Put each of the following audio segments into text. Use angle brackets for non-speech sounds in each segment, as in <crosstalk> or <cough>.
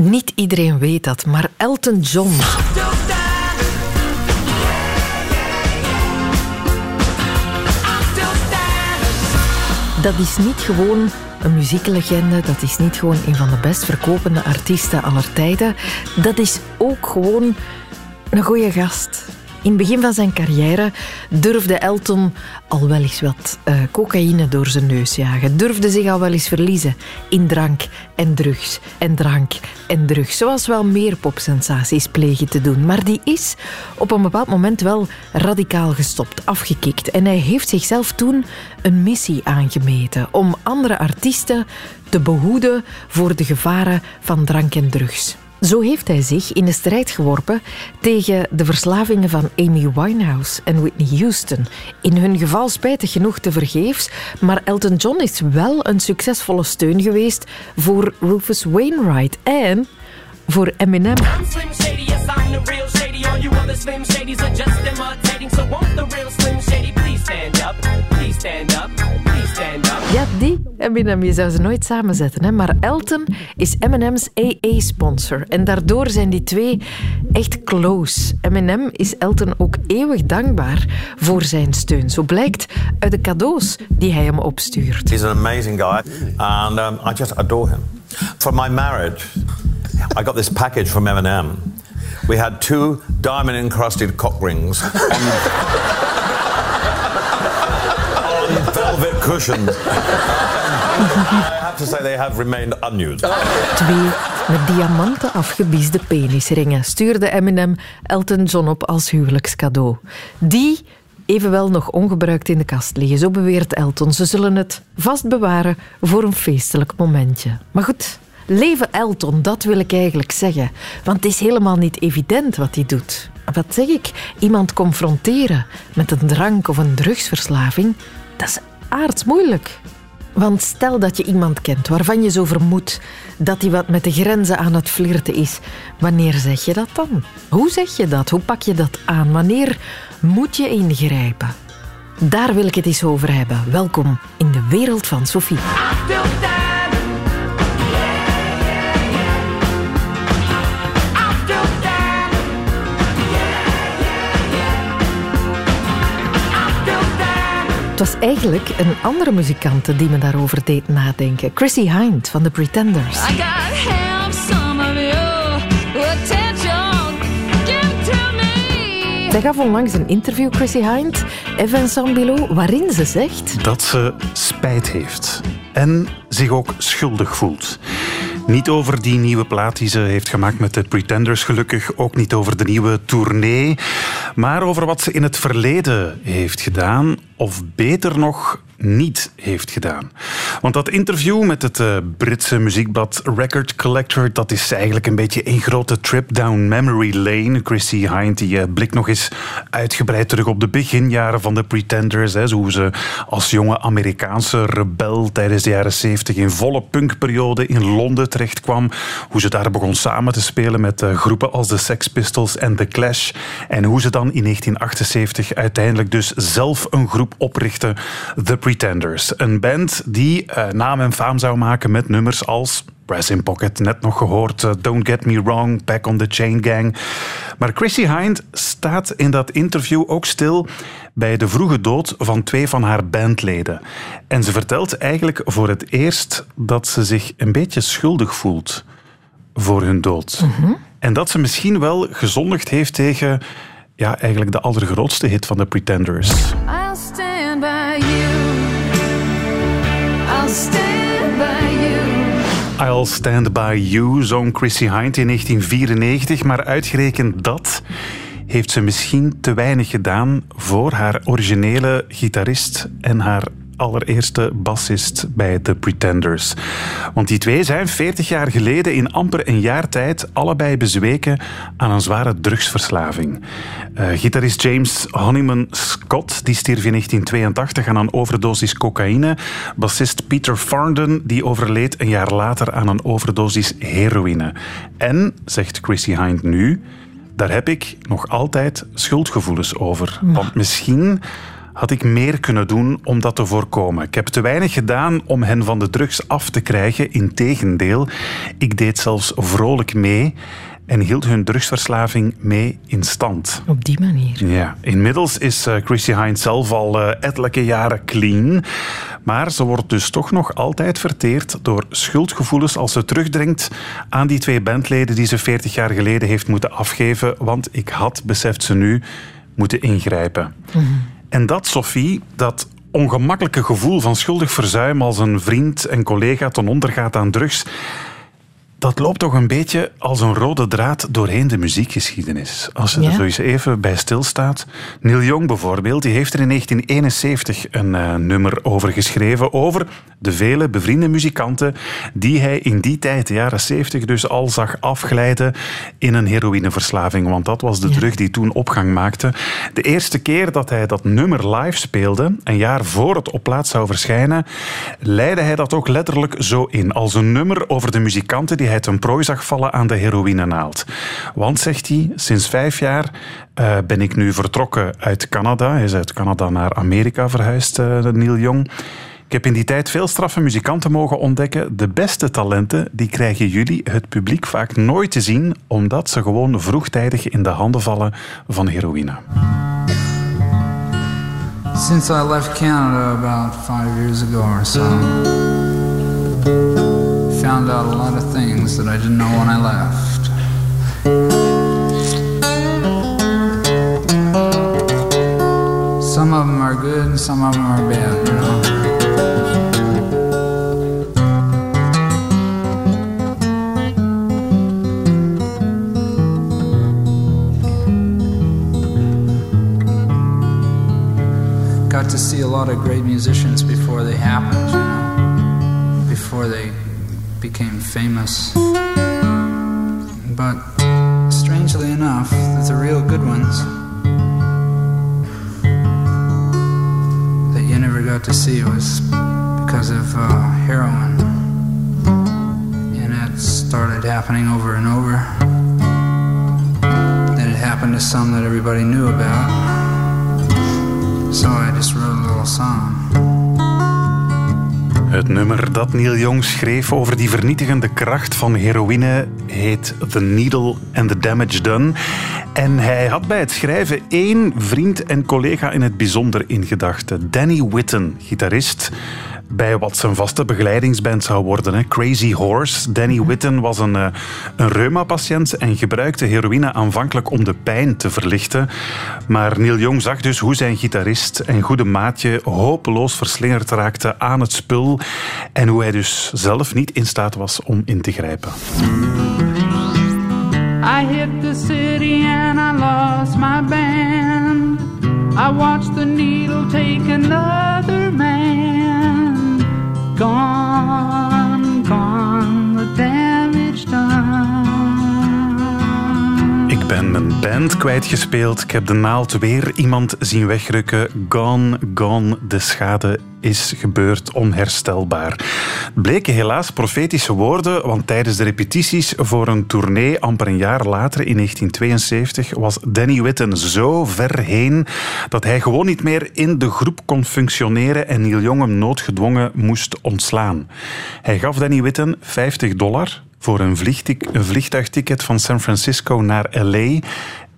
Niet iedereen weet dat, maar Elton John. Dat is niet gewoon een muzieklegende, dat is niet gewoon een van de best verkopende artiesten aller tijden. Dat is ook gewoon een goede gast. In het begin van zijn carrière durfde Elton al wel eens wat uh, cocaïne door zijn neus jagen. Durfde zich al wel eens verliezen in drank en drugs. En drank en drugs. Zoals wel meer popsensaties plegen te doen. Maar die is op een bepaald moment wel radicaal gestopt, afgekikt. En hij heeft zichzelf toen een missie aangemeten om andere artiesten te behoeden voor de gevaren van drank en drugs. Zo heeft hij zich in de strijd geworpen tegen de verslavingen van Amy Winehouse en Whitney Houston. In hun geval spijtig genoeg te vergeefs, maar Elton John is wel een succesvolle steun geweest voor Rufus Wainwright en voor Eminem. Ja, die Eminem, je zou ze nooit samenzetten. Hè? Maar Elton is Eminem's AA-sponsor. En daardoor zijn die twee echt close. Eminem is Elton ook eeuwig dankbaar voor zijn steun. Zo blijkt uit de cadeaus die hij hem opstuurt. He's an amazing guy and um, I just adore him. For my marriage, I got this package from Eminem. We had two diamond-encrusted cock rings <laughs> velvet cushions. <laughs> I have to say they have remained unused. Twee met diamanten afgebiesde penisringen stuurde Eminem Elton John op als huwelijkscadeau. Die evenwel nog ongebruikt in de kast liggen. Zo beweert Elton. Ze zullen het vast bewaren voor een feestelijk momentje. Maar goed, leven Elton, dat wil ik eigenlijk zeggen. Want het is helemaal niet evident wat hij doet. Wat zeg ik? Iemand confronteren met een drank of een drugsverslaving, dat is aardsmoeilijk. Want stel dat je iemand kent waarvan je zo vermoedt dat hij wat met de grenzen aan het flirten is. Wanneer zeg je dat dan? Hoe zeg je dat? Hoe pak je dat aan? Wanneer moet je ingrijpen? Daar wil ik het eens over hebben. Welkom in de wereld van Sophie. Het was eigenlijk een andere muzikante die me daarover deed nadenken. Chrissy Hind van The Pretenders. Zij gaf onlangs een interview, Chrissy Hind, Evan Sambilo, waarin ze zegt... Dat ze spijt heeft en zich ook schuldig voelt. Niet over die nieuwe plaat die ze heeft gemaakt met de Pretenders, gelukkig. Ook niet over de nieuwe tournee. Maar over wat ze in het verleden heeft gedaan. Of beter nog, niet heeft gedaan. Want dat interview met het uh, Britse muziekblad Record Collector, dat is eigenlijk een beetje een grote trip down memory lane. Chrissy Hind die uh, blikt nog eens uitgebreid terug op de beginjaren van de Pretenders. Hè, hoe ze als jonge Amerikaanse rebel tijdens de jaren 70 in volle punkperiode in Londen terechtkwam. Hoe ze daar begon samen te spelen met uh, groepen als de Sex Pistols en The Clash. En hoe ze dan in 1978 uiteindelijk dus zelf een groep oprichtte, The Pretenders. Een band die uh, naam en faam zou maken met nummers als Brass in Pocket, net nog gehoord. Uh, Don't Get Me Wrong, Back on the Chain Gang. Maar Chrissy Hind staat in dat interview ook stil bij de vroege dood van twee van haar bandleden. En ze vertelt eigenlijk voor het eerst dat ze zich een beetje schuldig voelt voor hun dood. Mhm. En dat ze misschien wel gezondigd heeft tegen ja, eigenlijk de allergrootste hit van de Pretenders. I'll stand by you. I'll stand by you. Zong Chrissy Hind in 1994, maar uitgerekend dat heeft ze misschien te weinig gedaan voor haar originele gitarist en haar allereerste bassist bij The Pretenders. Want die twee zijn 40 jaar geleden in amper een jaar tijd allebei bezweken aan een zware drugsverslaving. Uh, gitarist James Honeyman Scott die stierf in 1982 aan een overdosis cocaïne. Bassist Peter Farndon die overleed een jaar later aan een overdosis heroïne. En, zegt Chrissy Hind nu, daar heb ik nog altijd schuldgevoelens over. Want misschien had ik meer kunnen doen om dat te voorkomen. Ik heb te weinig gedaan om hen van de drugs af te krijgen. Integendeel, ik deed zelfs vrolijk mee en hield hun drugsverslaving mee in stand. Op die manier. Ja, inmiddels is uh, Chrissy Hines zelf al uh, ettelijke jaren clean. Maar ze wordt dus toch nog altijd verteerd door schuldgevoelens als ze terugdringt aan die twee bandleden die ze 40 jaar geleden heeft moeten afgeven. Want ik had, beseft ze nu, moeten ingrijpen. Mhm. En dat, Sophie, dat ongemakkelijke gevoel van schuldig verzuim als een vriend en collega ten onder gaat aan drugs, dat loopt toch een beetje als een rode draad doorheen de muziekgeschiedenis. Als je er zo eens even bij stilstaat. Neil Young bijvoorbeeld, die heeft er in 1971 een uh, nummer over geschreven. Over de vele bevriende muzikanten die hij in die tijd, de jaren 70, dus al zag afglijden in een heroïneverslaving. Want dat was de drug die toen opgang maakte. De eerste keer dat hij dat nummer live speelde, een jaar voor het op plaats zou verschijnen, leidde hij dat ook letterlijk zo in. Als een nummer over de muzikanten die hij ten prooi zag vallen aan de heroïnenaald. Want, zegt hij, sinds vijf jaar uh, ben ik nu vertrokken uit Canada. Hij is uit Canada naar Amerika verhuisd, uh, Neil Young. Ik heb in die tijd veel straffe muzikanten mogen ontdekken. De beste talenten die krijgen jullie, het publiek, vaak nooit te zien, omdat ze gewoon vroegtijdig in de handen vallen van heroïne. Since I left Canada about five years ago found out a lot of things that I didn't know when I left. Some of them are good and some of them are bad, you know. Got to see a lot of great musicians before they happened, you know, before they became famous. But strangely enough, the real good ones that you never got to see was because of uh, heroin. And it started happening over and over. Then it happened to some that everybody knew about. So I just wrote a little song. Het nummer dat Neil Young schreef over die vernietigende kracht van heroïne heet The Needle and the Damage Done. En hij had bij het schrijven één vriend en collega in het bijzonder in gedachten. Danny Witten, gitarist bij wat zijn vaste begeleidingsband zou worden. Hè. Crazy Horse. Danny Witten was een, uh, een reuma-patiënt en gebruikte heroïne aanvankelijk om de pijn te verlichten. Maar Neil Young zag dus hoe zijn gitarist en goede maatje hopeloos verslingerd raakte aan het spul en hoe hij dus zelf niet in staat was om in te grijpen. I hit the city and I lost my band. I watched the needle take another man. Ben mijn band kwijtgespeeld. Ik heb de naald weer iemand zien wegrukken. Gone, gone, de schade is gebeurd onherstelbaar. Bleken helaas profetische woorden, want tijdens de repetities voor een tournee amper een jaar later, in 1972, was Danny Witten zo ver heen dat hij gewoon niet meer in de groep kon functioneren en Neil Young hem noodgedwongen moest ontslaan. Hij gaf Danny Witten 50 dollar voor een, een vliegtuigticket van San Francisco naar LA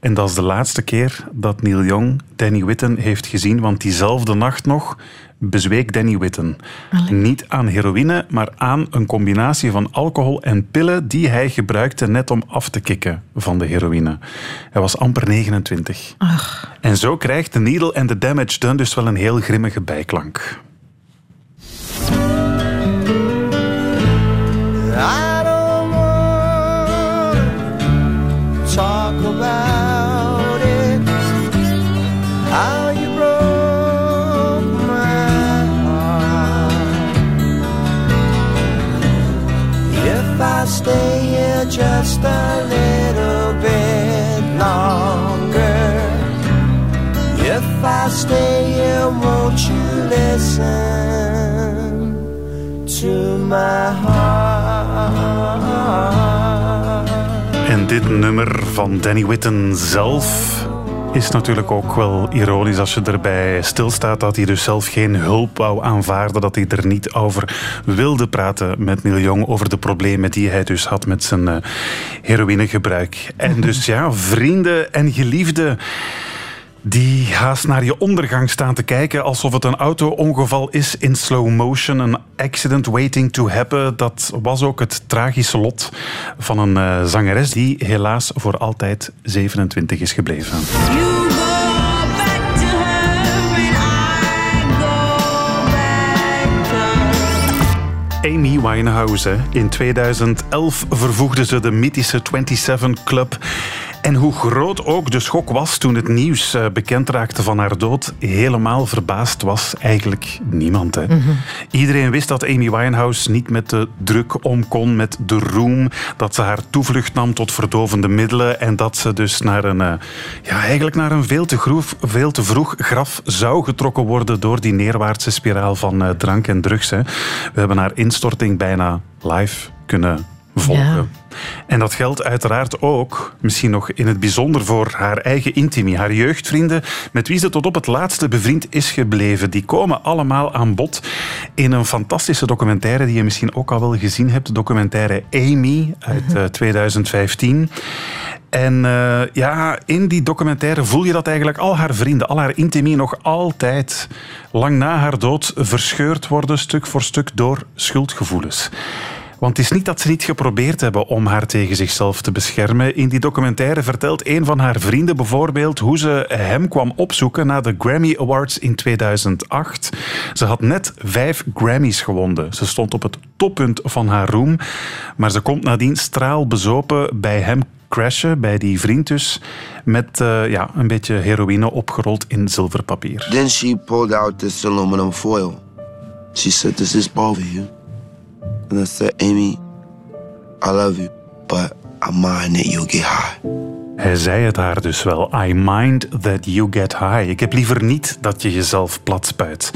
en dat is de laatste keer dat Neil Young Danny Witten heeft gezien, want diezelfde nacht nog bezweek Danny Witten. Niet aan heroïne, maar aan een combinatie van alcohol en pillen die hij gebruikte net om af te kicken van de heroïne. Hij was amper 29. Ach. En zo krijgt de Needle and the Damage Done dus wel een heel grimmige bijklank. I just a little bit longer. If I stay here, won't you listen to my heart? En dit nummer van Danny Witten zelf is natuurlijk ook wel ironisch als je erbij stilstaat dat hij dus zelf geen hulp wou aanvaarden, dat hij er niet over wilde praten met Neil Young over de problemen die hij dus had met zijn uh, heroïnegebruik. En dus ja, <laughs> vrienden en geliefden die haast naar je ondergang staan te kijken alsof het een auto-ongeval is in slow motion. Een accident waiting to happen. Dat was ook het tragische lot van een uh, zangeres die helaas voor altijd 27 is gebleven. Amy Winehouse. In 2011 vervoegde ze de mythische 27 Club en hoe groot ook de schok was toen het nieuws eh, bekend raakte van haar dood, helemaal verbaasd was eigenlijk niemand. Hè. Mhm. Iedereen wist dat Amy Winehouse niet met de druk om kon, met de roem, dat ze haar toevlucht nam tot verdovende middelen en dat ze dus naar een, eh, ja, eigenlijk naar een veel te, groef, veel te vroeg graf zou getrokken worden door die neerwaartse spiraal van uh, drank en drugs. Hè. We hebben haar instorting bijna live kunnen volgen. En dat geldt uiteraard ook, misschien nog in het bijzonder voor haar eigen intimi, haar jeugdvrienden, met wie ze tot op het laatste bevriend is gebleven. Die komen allemaal aan bod in een fantastische documentaire die je misschien ook al wel gezien hebt, de documentaire Amy uit 2015. Mhm. Eh, en uh, ja, in die documentaire voel je dat eigenlijk al haar vrienden, al haar intimie nog altijd lang na haar dood verscheurd worden, stuk voor stuk, door schuldgevoelens. Want het is niet dat ze niet geprobeerd hebben om haar tegen zichzelf te beschermen. In die documentaire vertelt een van haar vrienden bijvoorbeeld hoe ze hem kwam opzoeken na de Grammy Awards in 2008. Ze had net vijf Grammys gewonnen. Ze stond op het toppunt van haar roem. Maar ze komt nadien straalbezopen bij hem crashen, bij die vriend dus, met uh, ja, een beetje heroïne opgerold in zilverpapier. Then she pulled out this aluminum foil. She said, this is of you. And I said, Amy, I love you, but I mind that you'll get high. Hij zei het haar dus wel. I mind that you get high. Ik heb liever niet dat je jezelf plat spuit.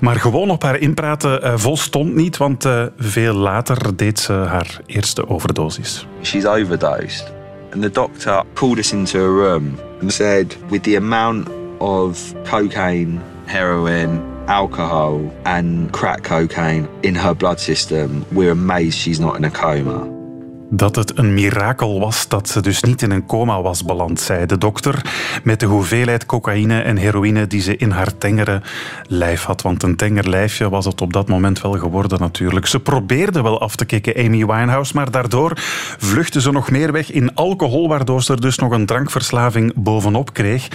Maar gewoon op haar inpraten uh, volstond niet, want uh, veel later deed ze haar eerste overdosis. She's overdosed. And the doctor called us into a room and said, with the amount of cocaine, heroin, alcohol and crack cocaine in her blood system, we're amazed she's not in a coma. Dat het een mirakel was dat ze dus niet in een coma was beland, zei de dokter, met de hoeveelheid cocaïne en heroïne die ze in haar tengere lijf had. Want een tenger lijfje was het op dat moment wel geworden natuurlijk. Ze probeerde wel af te kicken, Amy Winehouse, maar daardoor vluchtte ze nog meer weg in alcohol, waardoor ze er dus nog een drankverslaving bovenop kreeg.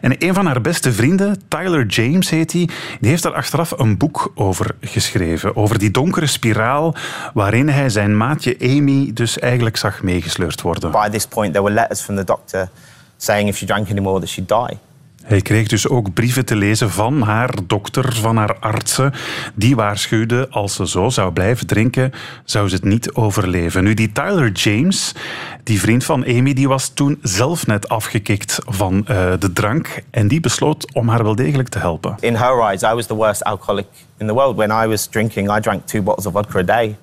En een van haar beste vrienden, Tyler James heet hij, die heeft daar achteraf een boek over geschreven, over die donkere spiraal waarin hij zijn maatje Amy dus dus eigenlijk zag meegesleurd worden. By this point there were letters from the doctor saying if she drank anymore that she'd die. Hij kreeg dus ook brieven te lezen van haar dokter, van haar artsen. Die waarschuwden, als ze zo zou blijven drinken, zou ze het niet overleven. Nu, die Tyler James, die vriend van Amy, die was toen zelf net afgekikt van uh, de drank. En die besloot om haar wel degelijk te helpen. In her eyes, I was the worst alcoholic in the world. When I was drinking, I drank two bottles of vodka a day.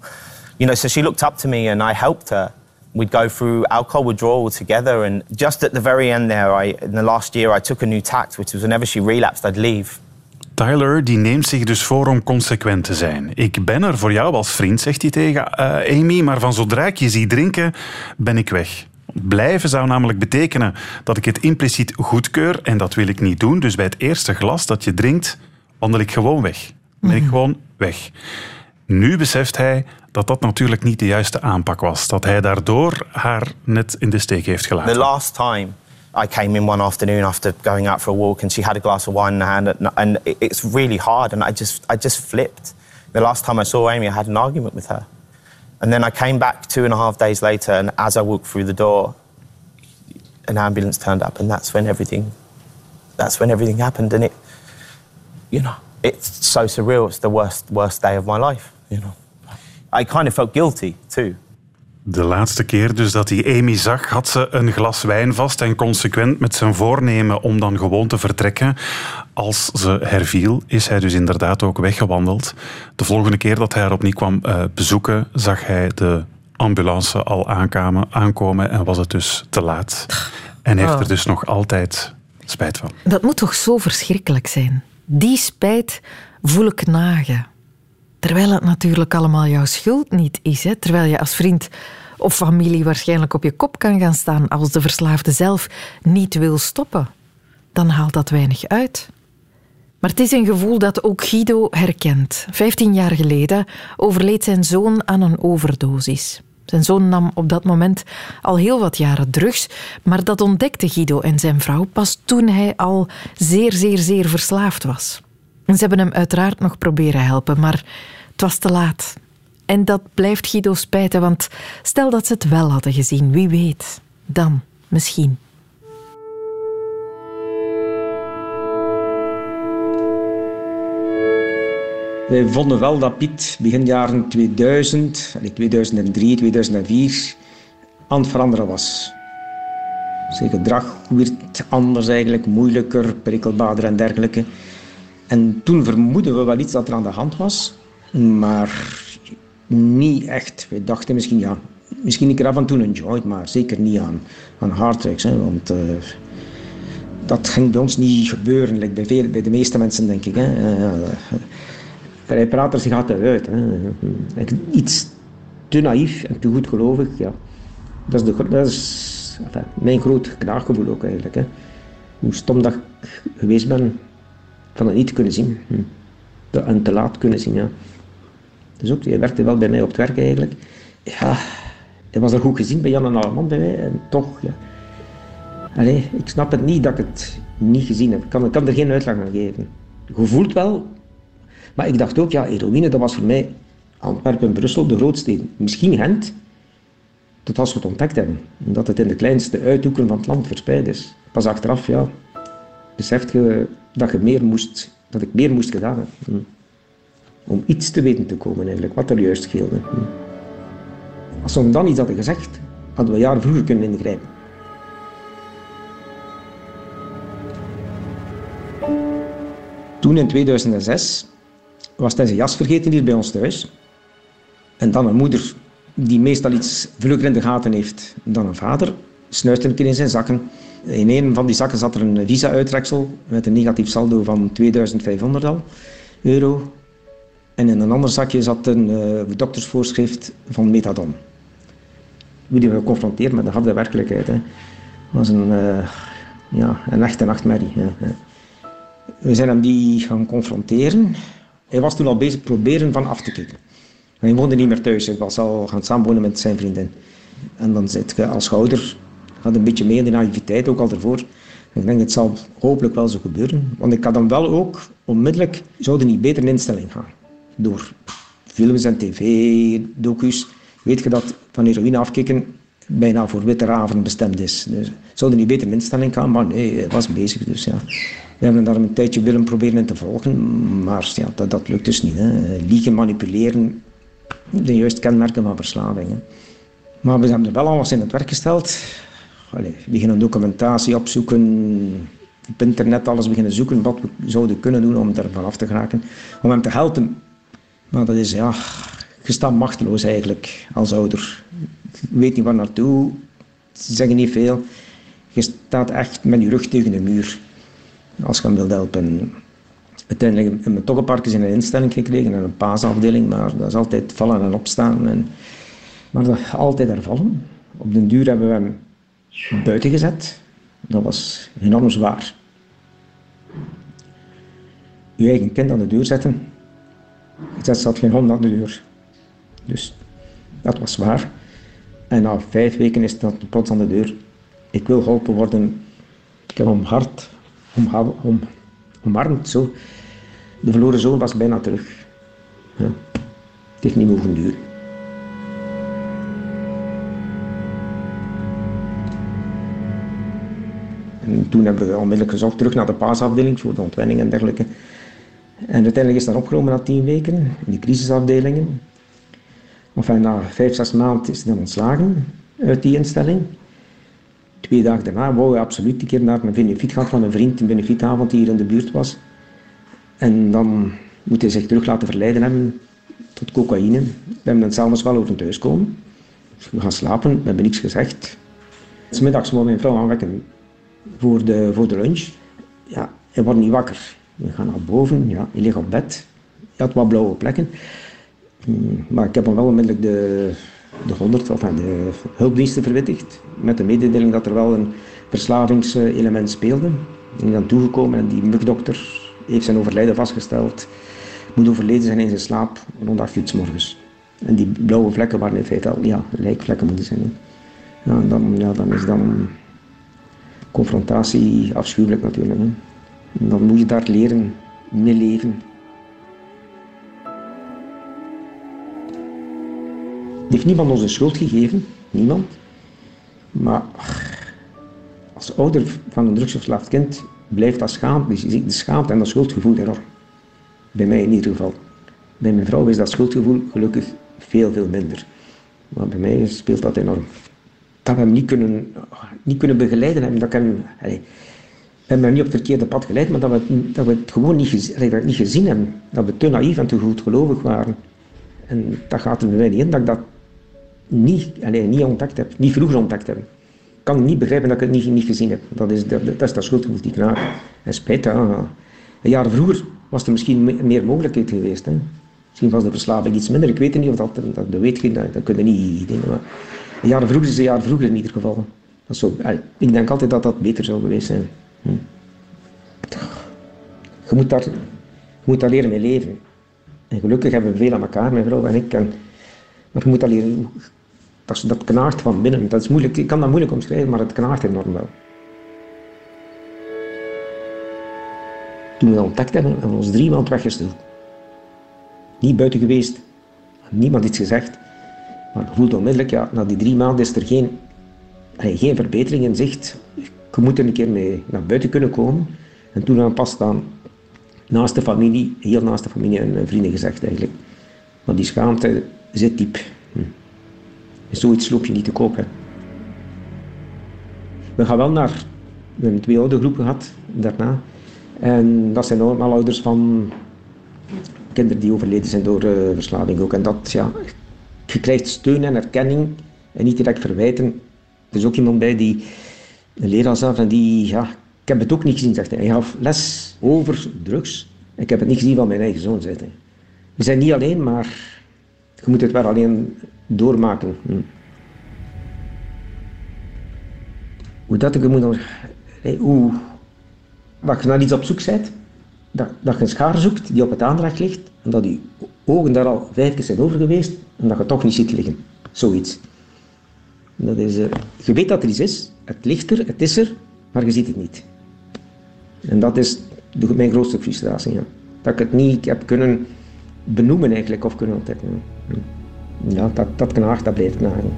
You know, so she looked up to me and I helped her. We'd go through alcohol withdrawal together. And just at the very end there, I, in the last year, I took a new tact, which was whenever she relapsed, I'd leave. Tyler die neemt zich dus voor om consequent te zijn. Ik ben er voor jou als vriend, zegt hij tegen uh, Amy, maar van zodra ik je zie drinken, ben ik weg. Blijven zou namelijk betekenen dat ik het impliciet goedkeur en dat wil ik niet doen. Dus bij het eerste glas dat je drinkt, wandel ik gewoon weg. Ben ik mhm. gewoon weg. Nu beseft hij dat dat natuurlijk niet de juiste aanpak was. Dat hij daardoor haar net in de steek heeft gelaten. The last time I came in one afternoon after going out for a walk and she had a glass of wine in her hand and it's really hard and I just I just flipped. The last time I saw Amy I had an argument with her. And then I came back two and a half days later and as I walked through the door an ambulance turned up and that's when everything that's when everything happened and it you know it's so surreal it's the worst worst day of my life you know. I kind of felt guilty too. De laatste keer dus dat hij Amy zag, had ze een glas wijn vast en consequent met zijn voornemen om dan gewoon te vertrekken. Als ze herviel, is hij dus inderdaad ook weggewandeld. De volgende keer dat hij haar opnieuw kwam uh, bezoeken, zag hij de ambulance al aankomen, aankomen en was het dus te laat. En heeft er oh. dus nog altijd spijt van. Dat moet toch zo verschrikkelijk zijn? Die spijt voel ik nagen. Terwijl het natuurlijk allemaal jouw schuld niet is. Terwijl je als vriend of familie waarschijnlijk op je kop kan gaan staan als de verslaafde zelf niet wil stoppen. Dan haalt dat weinig uit. Maar het is een gevoel dat ook Guido herkent. Vijftien jaar geleden overleed zijn zoon aan een overdosis. Zijn zoon nam op dat moment al heel wat jaren drugs, maar dat ontdekte Guido en zijn vrouw pas toen hij al zeer, zeer, zeer verslaafd was. Ze hebben hem uiteraard nog proberen helpen, maar het was te laat. En dat blijft Guido spijten, want stel dat ze het wel hadden gezien, wie weet. Dan, misschien. Wij vonden wel dat Piet begin jaren 2000, 2003, 2004 aan het veranderen was. Zijn gedrag werd anders eigenlijk, moeilijker, prikkelbaarder en dergelijke. En toen vermoeden we wel iets dat er aan de hand was, maar niet echt. We dachten misschien, ja, misschien een keer af en toe een joint, maar zeker niet aan, aan hardtracks. Hè, want uh, dat ging bij ons niet gebeuren, like bij, veel, bij de meeste mensen denk ik. Hè. Uh, hij praat er zich altijd uit. Hè. Iets te naïef en te goed gelovig, ja. Dat is, de, dat mijn groot knaaggevoel ook eigenlijk. Hè. Hoe stom dat ik geweest ben van het niet te kunnen zien. Hm. En te laat kunnen zien, ja. Dus ook, hij werkte wel bij mij op het werk eigenlijk. Ja, hij was er goed gezien bij Jan en Alleman bij mij. En toch, ja. Allee, ik snap het niet dat ik het niet gezien heb. Ik kan, ik kan er geen uitleg aan geven. Je voelt wel maar ik dacht ook, ja, heroïne, dat was voor mij Antwerpen en Brussel de grootsteden. Misschien Gent, tot als we het ontdekt hebben. Omdat het in de kleinste uithoeken van het land verspreid is. Pas achteraf, ja, beseft je dat, je meer moest, dat ik meer moest gedaan hebben. Hm. Om iets te weten te komen eigenlijk, wat er juist scheelde. Hm. Als we dan iets hadden gezegd, hadden we jaren vroeger kunnen ingrijpen. Toen in 2006 was hij zijn jas vergeten hier bij ons thuis. En dan een moeder die meestal iets vlugger in de gaten heeft dan een vader, snuist een keer in zijn zakken. In een van die zakken zat er een visa-uittreksel met een negatief saldo van 2500 al, euro. En in een ander zakje zat een uh, doktersvoorschrift van methadon. Wie die we geconfronteerd met de harde werkelijkheid. Hè. was een, uh, ja, een echte nachtmerrie. We zijn hem die gaan confronteren. Hij was toen al bezig proberen van af te kicken. Hij woonde niet meer thuis, hij was al gaan samenwonen met zijn vriendin. En dan zit je als ouder, had een beetje meer de naïviteit, ook al ervoor. Ik denk, het zal hopelijk wel zo gebeuren. Want ik had dan wel ook onmiddellijk, zouden niet beter in instelling gaan. Door films en tv, docus, weet je dat van heroïne afkicken bijna voor witte raven bestemd is. Dus zouden niet beter in instelling gaan, maar nee, hij was bezig. Dus ja. We hebben daar een tijdje willen proberen te volgen, maar ja, dat, dat lukt dus niet. Hè. Liegen, manipuleren, de juiste kenmerken van verslaving. Hè. Maar we hebben er wel alles in het werk gesteld. Allee, beginnen documentatie opzoeken, op internet alles beginnen zoeken wat we zouden kunnen doen om er vanaf te geraken, om hem te helpen. Maar dat is, ja, je staat machteloos eigenlijk als ouder. Je weet niet waar naartoe, ze zeggen niet veel. Je staat echt met je rug tegen de muur als je hem wilt helpen. Uiteindelijk hebben we toch een paar keer in een instelling gekregen en een paasafdeling, maar dat is altijd vallen en opstaan. En, maar dat altijd hervallen. Op den duur hebben we hem buiten gezet. Dat was enorm zwaar. Je eigen kind aan de deur zetten. Er zat geen hond aan de deur. Dus dat was zwaar. En na vijf weken is dat plots aan de deur. Ik wil geholpen worden. Ik heb hem hard om, om, omarmd. Zo. De verloren zoon was bijna terug. Ja. Het heeft niet mogen duren. En toen hebben we onmiddellijk gezocht terug naar de paasafdeling voor de ontwenning en dergelijke. En uiteindelijk is dat opgenomen na tien weken in de crisisafdelingen. Enfin, na vijf, zes maanden is hij dan ontslagen uit die instelling. Twee dagen daarna wou hij absoluut een keer naar een benefiet gaan van een vriend, een benefietavond die hier in de buurt was. En dan moet hij zich terug laten verleiden hebben tot cocaïne. We hebben dan s'avonds wel over thuis komen. we gaan slapen, we hebben niks gezegd. Smiddags wou mijn vrouw aanwekken voor de, voor de lunch. ja, hij wordt niet wakker. We gaan naar boven, ja, hij ligt op bed. Hij had wat blauwe plekken. Hmm, maar ik heb hem wel onmiddellijk de, de 100 of de hulpdiensten verwittigd. Met de mededeling dat er wel een verslavingselement speelde. Ik ben dan toegekomen en die mugdokter heeft zijn overlijden vastgesteld. Moet overleden zijn in zijn slaap rond 8 uur s morgens. En die blauwe vlekken waren in feite al ja, lijkvlekken moeten zijn. Dan, ja, dan is dan confrontatie afschuwelijk natuurlijk. Dan moet je daar leren mee leven. heeft niemand ons een schuld gegeven, niemand. Maar als ouder van een drugsverslaafd kind blijft dat schaamte, de schaamte en dat schuldgevoel enorm. Bij mij in ieder geval. Bij mijn vrouw is dat schuldgevoel gelukkig veel, veel minder. Maar bij mij speelt dat enorm. Dat we hem niet kunnen, niet kunnen begeleiden dat kan... we hebben hem niet op het verkeerde pad geleid, maar dat we, dat we het gewoon niet, gezien, niet gezien hebben. Dat we te naïef en te goedgelovig waren. En dat gaat er bij niet in, dat ik dat niet, alleen, niet ontdekt heb, niet vroeger ontdekt heb. Ik kan niet begrijpen dat ik het niet, niet gezien heb. Dat is, dat, dat is dat schuldgevoel die knaag. En spijt, ja. Een jaar vroeger was er misschien meer mogelijkheid geweest. Hè. Misschien was de verslaving iets minder. Ik weet niet of dat, dat, dat weet je, dat, dat kun niet denken. Maar een jaar vroeger is een jaar vroeger in ieder geval. Dat zo, ik denk altijd dat dat beter zou geweest zijn. Hm. Je, moet daar, je moet daar leren mee leven. En gelukkig hebben we veel aan elkaar, mijn vrouw en ik. En, maar je moet daar leren dat, dat knaagt van binnen. Dat is moeilijk, ik kan dat moeilijk omschrijven, maar het knaagt enorm wel. Toen we dat ontdekt hebben, hebben we ons drie maanden weggesteld. Niet buiten geweest, niemand iets gezegd. Maar je voelt onmiddellijk, ja, na die drie maanden is er geen, geen verbetering in zicht. Je moet er een keer mee naar buiten kunnen komen. En toen aan pas staan, naast de familie, heel naast de familie en vrienden gezegd eigenlijk. Maar die schaamte zit diep. Zoiets loop je niet te. Hè. We gaan wel naar... We hebben twee oude groepen gehad daarna. En dat zijn allemaal ouders van kinderen die overleden zijn door uh, verslaving ook. En dat, ja... Je krijgt steun en erkenning en niet direct verwijten. Er is ook iemand bij die... Een leraar zelf en die... Ja, ik heb het ook niet gezien, zegt hij. Hij gaf les over drugs. Ik heb het niet gezien van mijn eigen zoon, zegt. We zijn niet alleen, maar je moet het wel alleen doormaken. Hm. Hoe dat ik moet hoe, dat je naar iets op zoek bent, dat, dat je een schaar zoekt die op het aanrecht ligt en dat die ogen daar al vijf keer zijn over geweest en dat je toch niet ziet liggen. Zoiets. Dat is, uh, je weet dat er iets is, het ligt er, het is er, maar je ziet het niet. En dat is mijn grootste frustratie. Ja. Dat ik het niet heb kunnen benoemen eigenlijk of kunnen ontdekken. Ja, dat, dat knaagt, dat blijft knagen.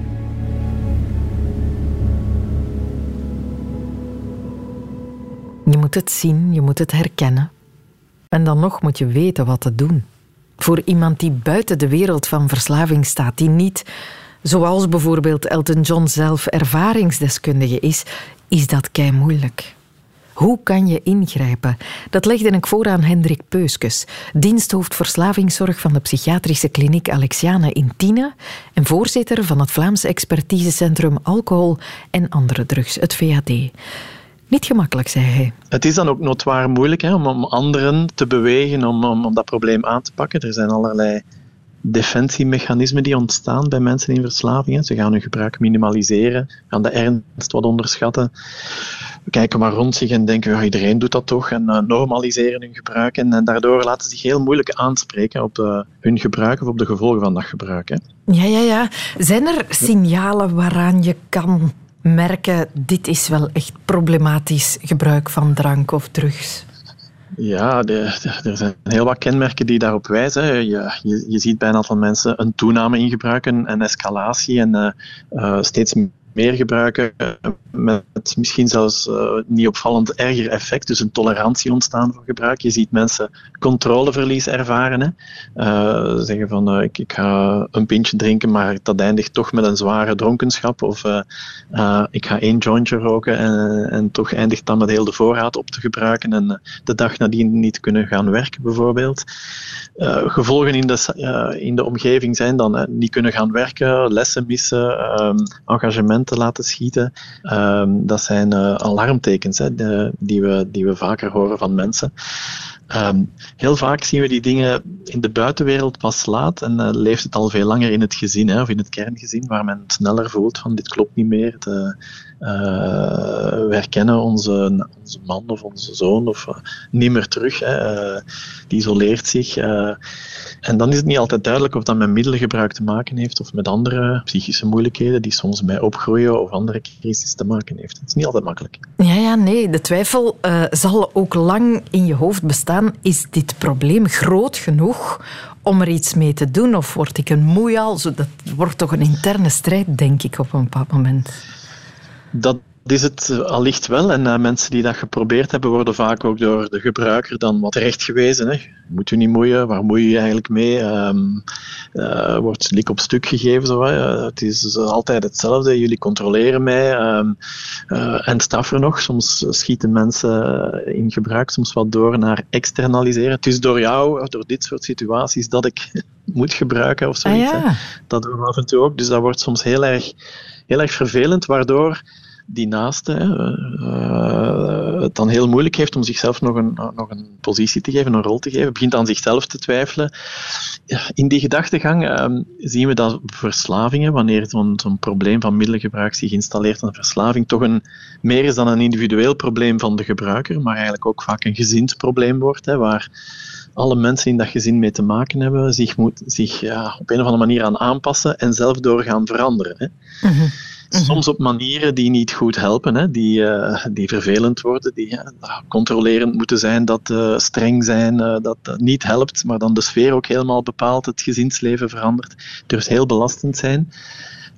Je moet het zien, je moet het herkennen. En dan nog moet je weten wat te doen. Voor iemand die buiten de wereld van verslaving staat, die niet, zoals bijvoorbeeld Elton John zelf, ervaringsdeskundige is, is dat kei moeilijk. Hoe kan je ingrijpen? Dat legde ik voor aan Hendrik Peuskes, diensthoofd verslavingszorg van de psychiatrische kliniek Alexiane in Tiene en voorzitter van het Vlaams expertisecentrum alcohol en andere drugs, het VAD. Niet gemakkelijk, zei hij. Het is dan ook notwaar moeilijk hè, om, om anderen te bewegen om, om, om dat probleem aan te pakken. Er zijn allerlei defensiemechanismen die ontstaan bij mensen in verslaving. Ze gaan hun gebruik minimaliseren, gaan de ernst wat onderschatten kijken maar rond zich en denken, ja, iedereen doet dat toch, en uh, normaliseren hun gebruik. En, en, daardoor laten ze zich heel moeilijk aanspreken op hun gebruik of op de gevolgen van dat gebruik. Hè. Ja, ja, ja. Zijn er signalen waaraan je kan merken, dit is wel echt problematisch gebruik van drank of drugs? Ja, er zijn heel wat kenmerken die daarop wijzen. Je, je, je ziet bij een aantal mensen een toename in gebruik, een, escalatie en uh, uh, steeds meer gebruiken, met misschien zelfs uh, niet opvallend erger effect, dus een tolerantie ontstaan voor gebruik. Je ziet mensen controleverlies ervaren. Hè. Uh, zeggen van uh, ik, ik, ga een pintje drinken, maar dat eindigt toch met een zware dronkenschap. Of ik ga één jointje roken en, en toch eindigt dan met heel de voorraad op te gebruiken en de dag nadien niet kunnen gaan werken bijvoorbeeld. gevolgen in in de omgeving zijn dan niet kunnen gaan werken, lessen missen, engagement te laten schieten. Ehm, dat zijn uh, alarmtekens hè, die, we, die we vaker horen van mensen. Ehm, heel vaak zien we die dingen in de buitenwereld pas laat en uh, leeft het al veel langer in het gezin hè, of in het kerngezin, waar men sneller voelt van dit klopt niet meer. De, we herkennen onze, onze man of onze zoon of uh, niet meer terug. Hè. die isoleert zich. en dan is het niet altijd duidelijk of dat met middelengebruik te maken heeft of met andere psychische moeilijkheden die soms bij opgroeien of andere crisis te maken heeft. Het is niet altijd makkelijk. Ja, ja nee. De twijfel zal ook lang in je hoofd bestaan is dit probleem groot genoeg om er iets mee te doen? Of word ik een moeial? Dat wordt toch een interne strijd, denk ik, op een bepaald moment. Dat is het eh, allicht wel. En uh, mensen die dat geprobeerd hebben, worden vaak ook door de gebruiker dan wat terecht gewezen. Hè. Moet u niet moeien, waar moei je eigenlijk mee? Um, uh, wordt lik op stuk gegeven. Zo, het is altijd hetzelfde, jullie controleren mij. Um, en straffer nog, soms schieten mensen in gebruik soms wat door naar externaliseren. Het is door jou, door dit soort situaties, dat ik <laughs> moet gebruiken of zoiets. Ah, ja. Dat doen we af en toe ook. Dus dat wordt soms heel erg, heel erg vervelend, waardoor die naaste uh, het dan heel moeilijk heeft om zichzelf nog een, nog een positie te geven, een rol te geven, begint aan zichzelf te twijfelen. In die gedachtegang uh, zien we dat verslavingen, wanneer zo'n probleem van middelengebruik zich installeert, een verslaving toch een, meer is dan een individueel probleem van de gebruiker, maar eigenlijk ook vaak een gezinsprobleem wordt, hè, waar alle mensen in dat gezin mee te maken hebben, zich, moet, zich ja, op een of andere manier aan aanpassen en zelf doorgaan veranderen. Hè. Mhm. Soms op manieren die niet goed helpen, hè, die, uh, die vervelend worden, die ja, controlerend moeten zijn, dat uh, streng zijn, dat niet helpt, maar dan de sfeer ook helemaal bepaalt, het gezinsleven verandert. Dus heel belastend zijn,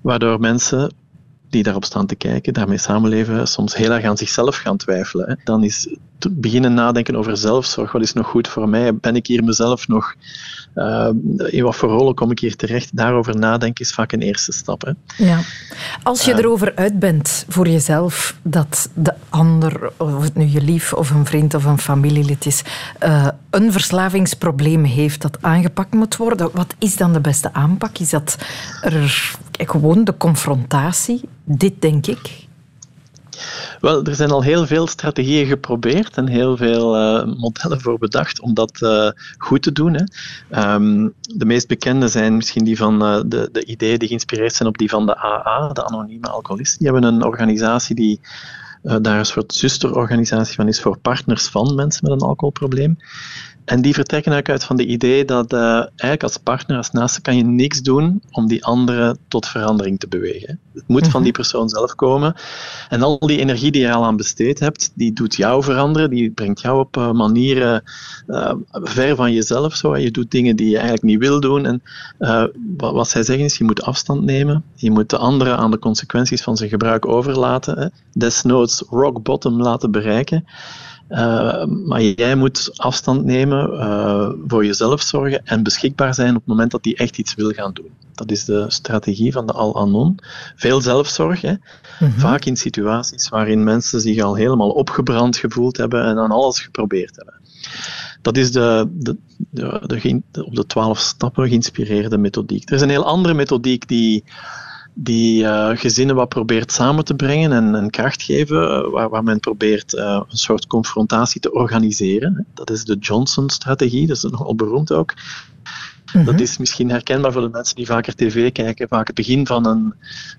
waardoor mensen die daarop staan te kijken, daarmee samenleven, soms heel erg aan zichzelf gaan twijfelen. Hè. Dan is beginnen nadenken over zelfzorg. Wat is nog goed voor mij? Ben ik hier mezelf nog uh, in wat voor rollen kom ik hier terecht? Daarover nadenken is vaak een eerste stap. Hè. Ja. Als je uh, erover uit bent voor jezelf dat de ander, of het nu je lief of een vriend of een familielid is, uh, een verslavingsprobleem heeft dat aangepakt moet worden, wat is dan de beste aanpak? Is dat er, gewoon de confrontatie? Dit denk ik. Wel, er zijn al heel veel strategieën geprobeerd en heel veel uh, modellen voor bedacht om dat uh, goed te doen. Hè. Um, de meest bekende zijn misschien die van uh, de, de ideeën die geïnspireerd zijn op die van de AA, de Anonieme Alcoholisten. Die hebben een organisatie die daar een soort zusterorganisatie van is voor partners van mensen met een alcoholprobleem. En die vertrekken eigenlijk uit van de idee dat uh, eigenlijk als partner, als naaste, kan je niks doen om die andere tot verandering te bewegen. Het moet van mhm. die persoon zelf komen. En al die energie die je al aan besteed hebt, die doet jou veranderen, die brengt jou op uh, manieren uh, ver van jezelf. Zo. Je doet dingen die je eigenlijk niet wil doen. En wat, wat, zij zeggen is, je moet afstand nemen. Je moet de andere aan de consequenties van zijn gebruik overlaten. Hè. Desnoods rock bottom laten bereiken. Uh, maar jij moet afstand nemen, uh, voor jezelf zorgen en beschikbaar zijn op het moment dat hij echt iets wil gaan doen. Dat is de strategie van de Al-Anon. Veel zelfzorg, hè? Mm -hmm. vaak in situaties waarin mensen zich al helemaal opgebrand gevoeld hebben en aan alles geprobeerd hebben. Dat is de, de, de, de op de twaalf stappen geïnspireerde methodiek. Er is een heel andere methodiek die die uh, gezinnen wat probeert samen te brengen en, en kracht geven, uh, waar, waar, men probeert uh, een soort confrontatie te organiseren. Dat is de Johnson-strategie, dat is nogal beroemd ook. -hmm. Dat is misschien herkenbaar voor de mensen die vaker tv kijken. Vaak het begin van een,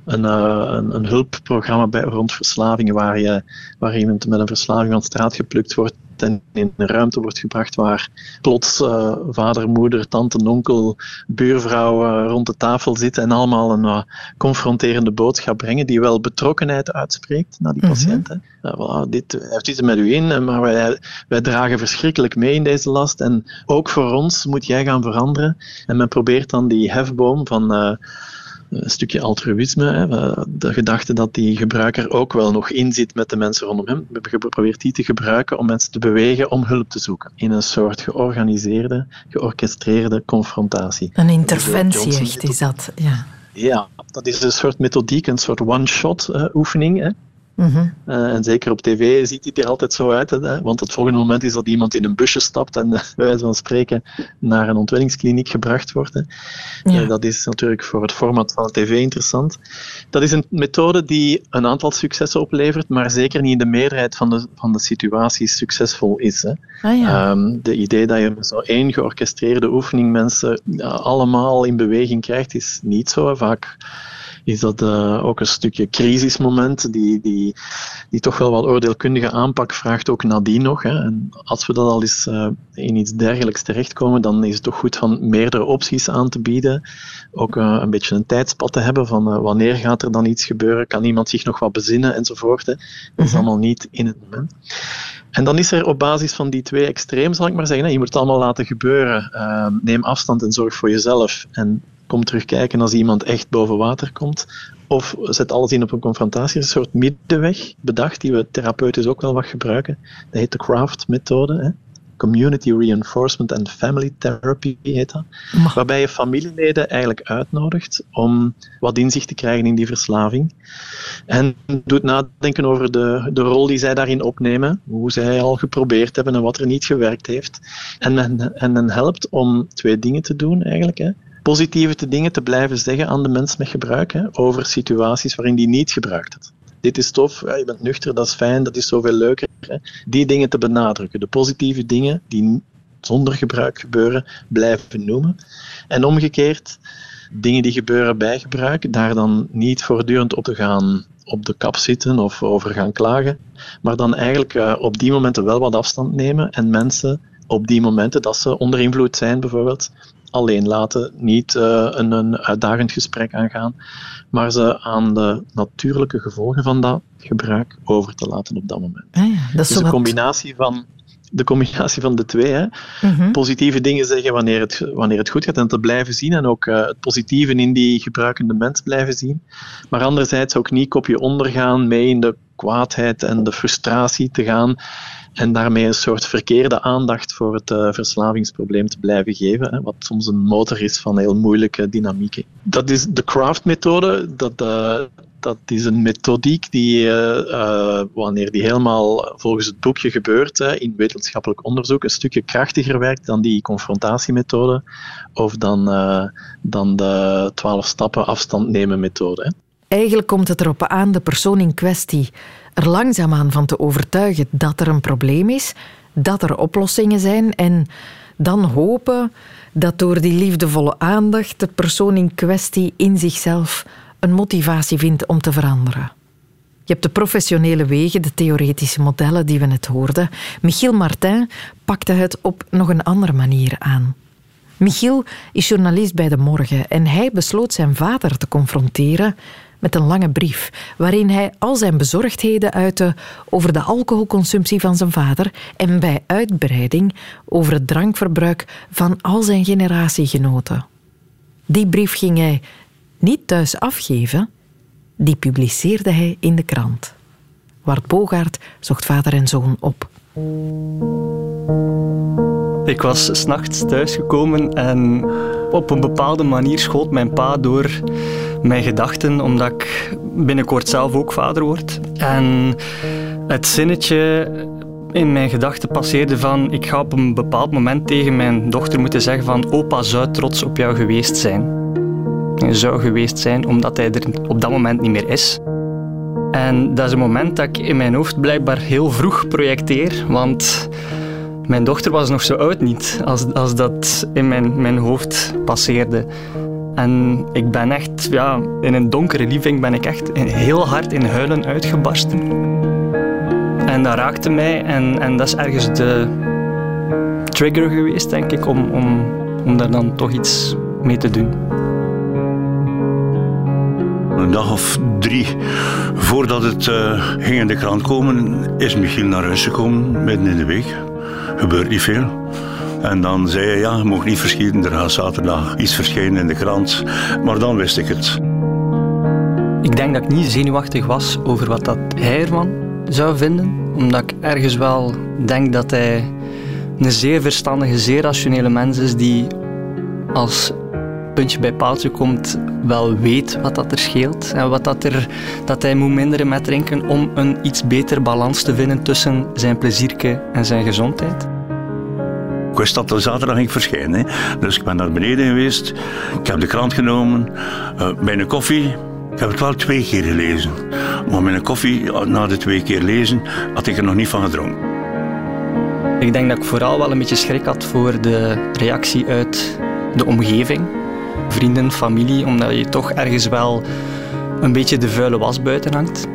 een, een, een hulpprogramma bij, rond verslavingen, waar, je, waar iemand met een verslaving van straat geplukt wordt en in een ruimte wordt gebracht waar plots uh, vader, moeder, tante, onkel, buurvrouw uh, rond de tafel zitten en allemaal een uh, confronterende boodschap brengen die wel betrokkenheid uitspreekt naar die mm -hmm. patiënt. Voilà, dit heeft iets met u in, maar wij, wij dragen verschrikkelijk mee in deze last en ook voor ons moet jij gaan veranderen. En men probeert dan die hefboom van een stukje altruïsme. Hè. De gedachte dat die gebruiker ook wel nog inzit met de mensen rondom hem. We hebben geprobeerd die te gebruiken om mensen te bewegen om hulp te zoeken. In een soort georganiseerde, georchestreerde confrontatie. Een interventie echt is dat, ja. Ja, dat is een soort methodiek, een soort one-shot uh, oefening. Hè. Mhm. Eh, en zeker op tv ziet het er altijd zo uit. Hè? Want het volgende moment is dat iemand in een busje stapt en bij wijze van spreken naar een ontwenningskliniek gebracht wordt. Hè. Ja. dat is natuurlijk voor het format van tv interessant. Dat is een methode die een aantal successen oplevert, maar zeker niet in de meerderheid van de, van de situaties succesvol is. Hè. Ah, ja. um, de idee dat je zo één georchestreerde oefening mensen allemaal in beweging krijgt, is niet zo. Vaak is dat uh, ook een stukje crisismoment, die, die, die toch wel wat oordeelkundige aanpak vraagt, ook nadien nog. Hè. En als we dan al eens uh, in iets dergelijks terechtkomen, dan is het toch goed van meerdere opties aan te bieden. Ook uh, een beetje een tijdspad te hebben van wanneer gaat er dan iets gebeuren, kan iemand zich nog wat bezinnen enzovoort. Hè. Dat is mhm. allemaal niet in het moment. En dan is er op basis van die twee extremen, zal ik maar zeggen, hè, je moet het allemaal laten gebeuren. neem afstand en zorg voor jezelf. En kom terugkijken als iemand echt boven water komt. Of zet alles in op een confrontatie. Een soort middenweg bedacht, die we therapeutisch ook wel wat gebruiken. Dat heet de CRAFT-methode. Community Reinforcement and Family Therapy heet dat. Waarbij je familieleden eigenlijk uitnodigt om wat inzicht te krijgen in die verslaving. En doet nadenken over de, de rol die zij daarin opnemen, hoe zij al geprobeerd hebben en wat er niet gewerkt heeft. En, en, en hen helpt om twee dingen te doen eigenlijk. Hè positieve dingen te blijven zeggen aan de mens met gebruik hè, over situaties waarin die niet gebruikt het. Dit is tof, ja, je bent nuchter, dat is fijn, dat is zoveel leuker. Hè. Die dingen te benadrukken, de positieve dingen die zonder gebruik gebeuren, blijven noemen. En omgekeerd, dingen die gebeuren bij gebruik, daar dan niet voortdurend op te gaan op de kap zitten of over gaan klagen, maar dan eigenlijk uh, op die momenten wel wat afstand nemen en mensen op die momenten dat ze onder invloed zijn, bijvoorbeeld, alleen laten, niet uh, een, een uitdagend gesprek aangaan, maar ze aan de natuurlijke gevolgen van dat gebruik over te laten op dat moment. Ah ja, dat is dus een combinatie van de combinatie van de twee. Hè. Mhm. Positieve dingen zeggen wanneer het, wanneer het goed gaat en te blijven zien. En ook uh, het positieve in die gebruikende mens blijven zien. Maar anderzijds ook niet kopje ondergaan mee in de kwaadheid en de frustratie te gaan. En daarmee een soort verkeerde aandacht voor het uh, verslavingsprobleem te blijven geven, hè, wat soms een motor is van heel moeilijke dynamieken. Dat is de craft-methode. Dat, uh, dat is een methodiek die, uh, wanneer die helemaal volgens het boekje gebeurt, in wetenschappelijk onderzoek, een stukje krachtiger werkt dan die confrontatiemethode of dan, dan de 12 stappen afstand nemen methode. Hè. Eigenlijk komt het erop aan de persoon in kwestie er langzaamaan van te overtuigen dat er een probleem is, dat er oplossingen zijn en dan hopen dat door die liefdevolle aandacht de persoon in kwestie in zichzelf een motivatie vindt om te veranderen. Je hebt de professionele wegen, de theoretische modellen die we net hoorden. Michiel Martin pakte het op nog een andere manier aan. Michiel is journalist bij De Morgen en hij besloot zijn vader te confronteren met een lange brief waarin hij al zijn bezorgdheden uitte over de alcoholconsumptie van zijn vader en bij uitbreiding over het drankverbruik van al zijn generatiegenoten. Die brief ging hij niet thuis afgeven, die publiceerde hij in de krant. Wart Bogaert zocht vader en zoon op. Ik was s'nachts thuisgekomen en op een bepaalde manier schoot mijn pa door mijn gedachten, omdat ik binnenkort zelf ook vader word. En het zinnetje in mijn gedachten passeerde van ik ga op een bepaald moment tegen mijn dochter moeten zeggen van opa zou trots op jou geweest zijn. Zou geweest zijn omdat hij er op dat moment niet meer is. En dat is een moment dat ik in mijn hoofd blijkbaar heel vroeg projecteer, want mijn dochter was nog zo oud niet als, als dat in mijn, mijn hoofd passeerde. En ik ben echt, ja, in een donkere living ben ik echt heel hard in huilen uitgebarsten. En dat raakte mij en, en dat is ergens de trigger geweest, denk ik, om, om, om daar dan toch iets mee te doen. Een dag of drie voordat het uh, ging in de krant komen, is Michiel naar huis gekomen, midden in de week. Gebeurt niet veel. En dan zei hij, ja, je mag niet verschieten, er gaat zaterdag iets verschijnen in de krant. Maar dan wist ik het. Ik denk dat ik niet zenuwachtig was over wat dat hij ervan zou vinden. Omdat ik ergens wel denk dat hij een zeer verstandige, zeer rationele mens is die als puntje bij paaltje komt, wel weet wat dat er scheelt. En wat dat, er, dat hij moet minderen met drinken om een iets beter balans te vinden tussen zijn plezierke en zijn gezondheid. Ik wist dat de zaterdag ging verschijnen. Dus ik ben naar beneden geweest. Ik heb de krant genomen. Uh, bij een koffie. Ik heb het wel twee keer gelezen. Maar een koffie, na de twee keer lezen, had ik er nog niet van gedronken. Ik denk dat ik vooral wel een beetje schrik had voor de reactie uit de omgeving. Vrienden, familie, omdat je toch ergens wel een beetje de vuile was buiten hangt.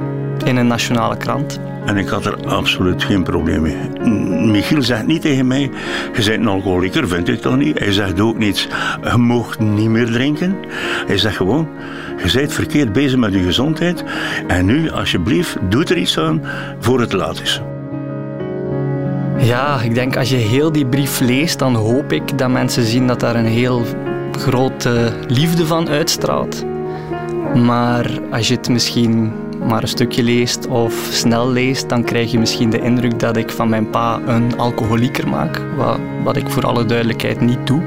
In een nationale krant. En ik had er absoluut geen probleem mee. Michiel zegt niet tegen mij, je bent een alcoholieker, vind ik toch niet? Hij zegt ook niets, je mag niet meer drinken. Hij zegt gewoon, je bent verkeerd bezig met je gezondheid. En nu, alsjeblieft, doe er iets aan voor het laat is. Ja, ik denk als je heel die brief leest, dan hoop ik dat mensen zien dat daar een heel grote liefde van uitstraalt. Maar als je het misschien maar een stukje leest of snel leest, dan krijg je misschien de indruk dat ik van mijn pa een alcoholieker maak, wat, wat ik voor alle duidelijkheid niet doe.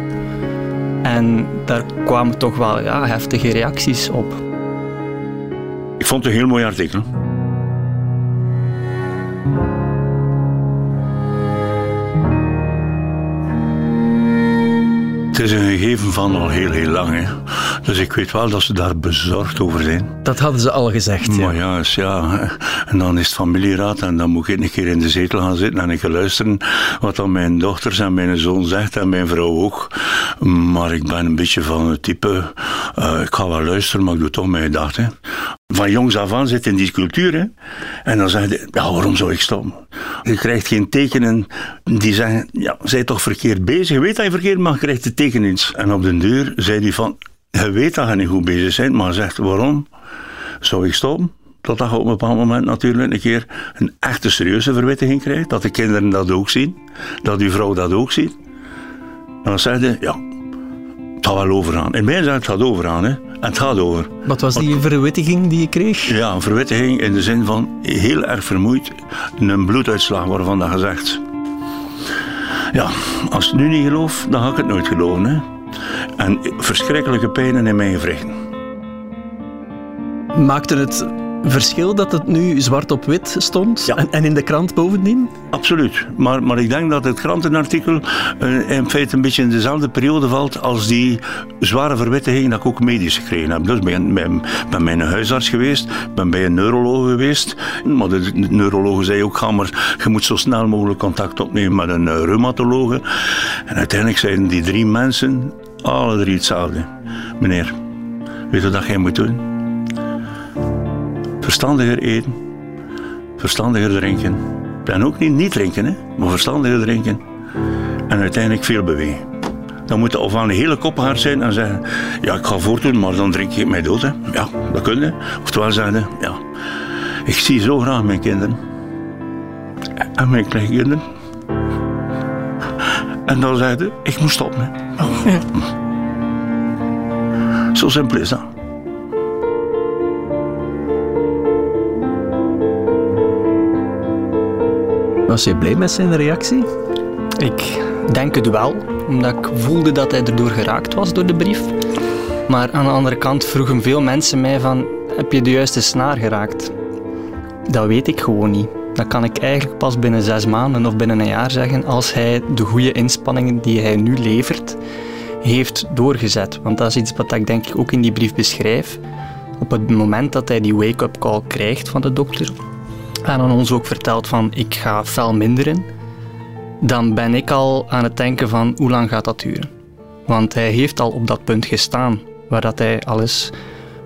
En daar kwamen toch wel ja, heftige reacties op. Ik vond het een heel mooi artikel. Gegeven van al heel, heel lang. Hè. Dus ik weet wel dat ze daar bezorgd over zijn. Dat hadden ze al gezegd. Maar ja, dus ja, en dan is het familieraad en dan moet ik een keer in de zetel gaan zitten en ik luisteren wat dan mijn dochters en mijn zoon zegt en mijn vrouw ook. Maar ik ben een beetje van het type, uh, ik ga wel luisteren, maar ik doe toch mijn gedachten. Van jongs af aan zit in die cultuur. Hè? En dan zeg je, ja, waarom zou ik stoppen? Je krijgt geen tekenen die zeggen, ja, zij toch verkeerd bezig. Je weet dat je verkeerd mag, krijgt de tekenen. En op de deur zei hij van, je weet dat je niet goed bezig bent, maar zegt, waarom zou ik stoppen? Totdat je op een bepaald moment natuurlijk een keer een echte serieuze verwittiging krijgt. Dat de kinderen dat ook zien. Dat uw vrouw dat ook ziet. En dan zeg je, ja, het gaat wel overgaan. In mijn zin, het gaat overgaan. Hè. En het gaat over. Wat was die verwittiging die je kreeg? Ja, een verwittiging in de zin van heel erg vermoeid. Een bloeduitslag waarvan dat gezegd. Ja, als ik het nu niet geloof, dan ga ik het nooit geloven. Hè. En verschrikkelijke pijnen in mijn gewrichten. Maakte het verschil dat het nu zwart op wit stond en, en, in de krant bovendien? Absoluut. Maar, maar ik denk dat het krantenartikel uh, in feite een beetje in dezelfde periode valt als die zware verwittiging dat ik ook medisch gekregen heb. Dus ben, ben, ben bij een huisarts geweest, ben bij een neuroloog geweest. Maar de, de neuroloog zei ook, ga maar, je moet zo snel mogelijk contact opnemen met een uh, reumatologe. En uiteindelijk zeiden die drie mensen alle drie hetzelfde. Meneer, weet je wat jij moet doen? verstandiger eten, verstandiger drinken. En ook niet niet drinken, hè, maar verstandiger drinken. En uiteindelijk veel bewegen. Dan moet je of aan de hele kop zijn en zeggen: Ja, ik ga voortdoen, maar dan drink ik mij dood. Hè. Ja, dat kun je. Oftewel zeggen: Ja, ik zie zo graag mijn kinderen. En mijn kleinkinderen. En dan zeiden: Ik moet stoppen. <laughs> Zo simpel is dat. Was je blij met zijn reactie? Ik denk het wel, omdat ik voelde dat hij erdoor geraakt was door de brief. Maar aan de andere kant vroegen veel mensen mij van, heb je de juiste snaar geraakt? Dat weet ik gewoon niet. Dat kan ik eigenlijk pas binnen zes maanden of binnen een jaar zeggen als hij de goede inspanningen die hij nu levert, heeft doorgezet. Want dat is iets wat ik denk ik ook in die brief beschrijf. Op het moment dat hij die wake-up call krijgt van de dokter, en aan ons ook verteld van ik ga fel minderen, dan ben ik al aan het denken van hoe lang gaat dat duren. Want hij heeft al op dat punt gestaan, waar dat hij alles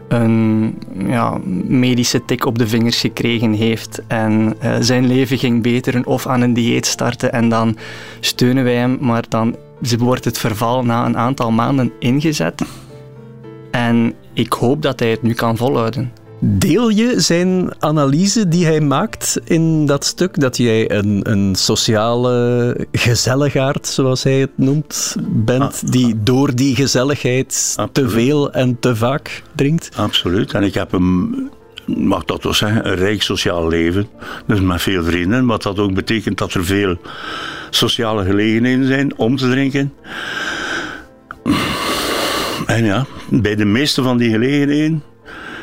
een ja, medische tik op de vingers gekregen heeft en uh, zijn leven ging beteren of aan een dieet starten en dan steunen wij hem, maar dan wordt het verval na een aantal maanden ingezet. En ik hoop dat hij het nu kan volhouden. Deel je zijn analyse die hij maakt in dat stuk? Dat jij een, een sociale gezelligaard, zoals hij het noemt, bent, ah. die door die gezelligheid te veel en te vaak drinkt? Absoluut. En ik heb hem mag dat wel zeggen, een rijk sociaal leven. Dus met veel vrienden. Wat dat ook betekent dat er veel sociale gelegenheden zijn om te drinken. En ja, bij de meeste van die gelegenheden,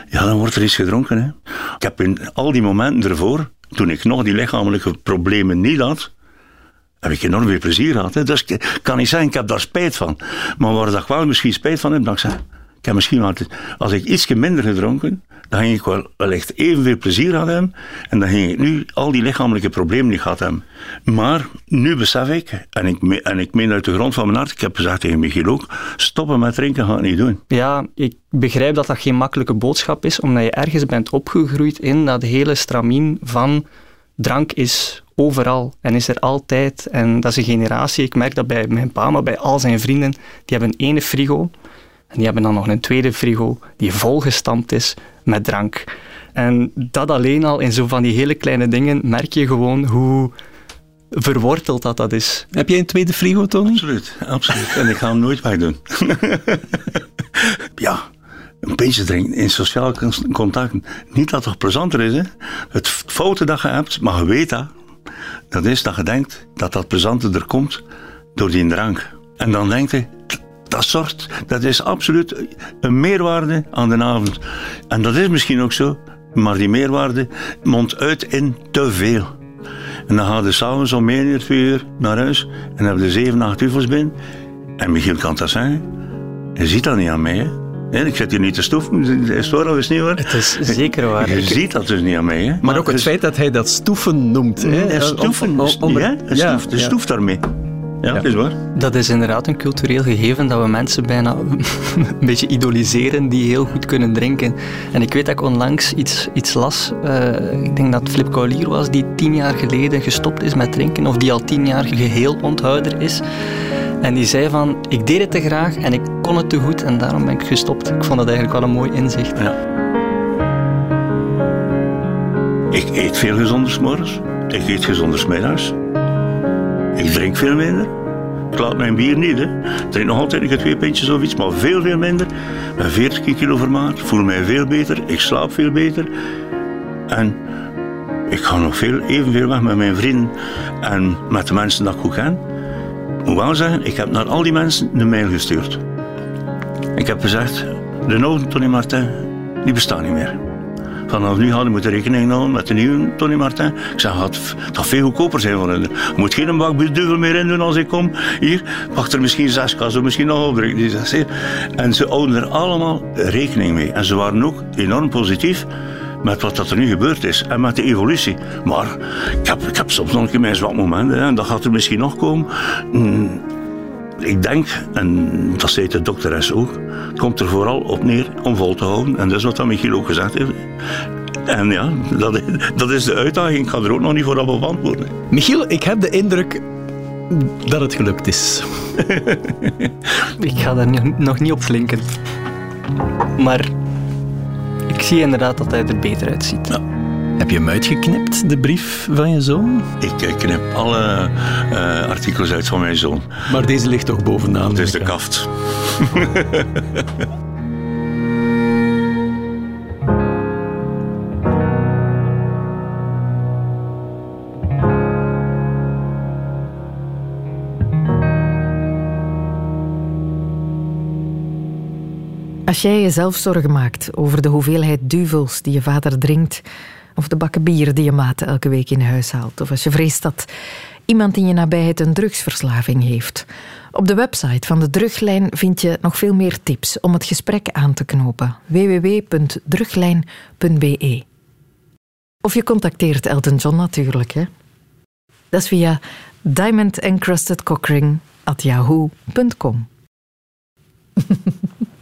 ja, dan wordt er iets gedronken. Hè. Ik heb in al die momenten ervoor, toen ik nog die lichamelijke problemen niet had, heb ik enorm veel plezier gehad. Hè. Dus kan niet zeggen, ik heb daar spijt van. Maar waar ik wel misschien spijt van heb, dan ik zeg, ik heb misschien wel, als ik iets minder gedronken, dan ging ik wel, wel echt evenveel plezier aan hebben. En dan ging ik nu al die lichamelijke problemen niet gehad hebben. Maar nu besef ik, en ik, en ik meen uit de grond van mijn hart, ik heb gezegd tegen Michiel ook, stoppen met drinken gaat niet doen. Ja, ik begrijp dat dat geen makkelijke boodschap is, omdat je ergens bent opgegroeid in dat hele stramien van drank is overal en is er altijd. En dat is een generatie, ik merk dat bij mijn pa, maar bij al zijn vrienden, die hebben ene frigo en die hebben dan nog een tweede frigo die volgestampt is met drank. En dat alleen al in zo van die hele kleine dingen merk je gewoon hoe verworteld dat dat is. Heb jij een tweede frigo, Tony? Absoluut, absoluut. En ik ga hem nooit wegdoen. <laughs> ja, een beetje drinken in sociaal contact. Niet dat het toch plezanter is, hè? Het foute dat je hebt, maar je weet dat. Dat is dat je denkt dat dat plezante er komt door die drank. En dan denkt je, dat zorgt, dat is absoluut een meerwaarde aan de avond. En dat is misschien ook zo, maar die meerwaarde mondt uit in te veel. En dan gaan we s'avonds om 1 uur, 2 uur naar huis en hebben we 7, 8 uvels binnen. En Michiel kan dat zeggen. Je ziet dat niet aan mij, hè. ik zit hier niet te stoeven, is het waar of is het niet waar? Het is zeker waar. Je ziet dat dus niet aan mij. Hè? Maar, maar ook het feit dat hij dat stoeven noemt. Hè? Stoeven, om, om, ja, stoeft daarmee. Ja, dat is waar. Dat is inderdaad een cultureel gegeven dat we mensen bijna <laughs> een beetje idoliseren die heel goed kunnen drinken. En ik weet dat ik onlangs iets, iets las. Uh, ik denk dat Flip Collier was die tien jaar geleden gestopt is met drinken, of die al tien jaar geheel onthouder is. En die zei van, ik deed het te graag en ik kon het te goed en daarom ben ik gestopt. Ik vond dat eigenlijk wel een mooi inzicht. Ja. Ik eet veel gezonder morgens. Ik eet gezonder middags. Ik drink veel minder. Ik laat mijn bier niet. Hè. Ik drink nog altijd een twee pintjes of iets, maar veel, veel minder. Ik ben 40 kilo vermaard. voel mij veel beter. Ik slaap veel beter. En ik ga nog veel, evenveel weg met mijn vrienden en met de mensen dat ik goed ken. Ik moet wel zeggen, ik heb naar al die mensen een mail gestuurd. Ik heb gezegd, de oude Tony Martin, die bestaan niet meer. Vanaf nu hadden rekening houden met de nieuwe Tony Martin. Ik zeg, het gaat veel goedkoper zijn voor hen. Moet geen bak duvel meer in doen als ik kom. Hier, pak er misschien zes kassen, misschien nog opdrukken. En ze houden er allemaal rekening mee. En ze waren ook enorm positief met wat dat er nu gebeurd is en met de evolutie. Maar ik heb, ik heb soms nog een keer mijn zwak momenten en dat gaat er misschien nog komen. Mm, ik denk, en dat zei de dokteres ook, het komt er vooral op neer om vol te houden. En dat is wat Michiel ook gezegd heeft. En ja, dat, dat is de uitdaging. Ik ga er ook nog niet voor op antwoorden. Michiel, ik heb de indruk dat het gelukt is. <laughs> ik ga daar nog niet op flinken. Maar ik zie inderdaad dat hij er beter uitziet. Ja. Heb je hem uitgeknipt, de brief van je zoon? Ik knip alle uh, artikels uit van mijn zoon. Maar deze ligt toch bovenaan? Het is de kaft. <laughs> Als jij jezelf zorgen maakt over de hoeveelheid duvels die je vader drinkt, of de bakken bier die je maat elke week in huis haalt. Of als je vreest dat iemand in je nabijheid een drugsverslaving heeft. Op de website van de Druglijn vind je nog veel meer tips om het gesprek aan te knopen. www.druglijn.be Of je contacteert Elton John natuurlijk. Hè? Dat is via diamondencrustedcockring at yahoo.com. <laughs>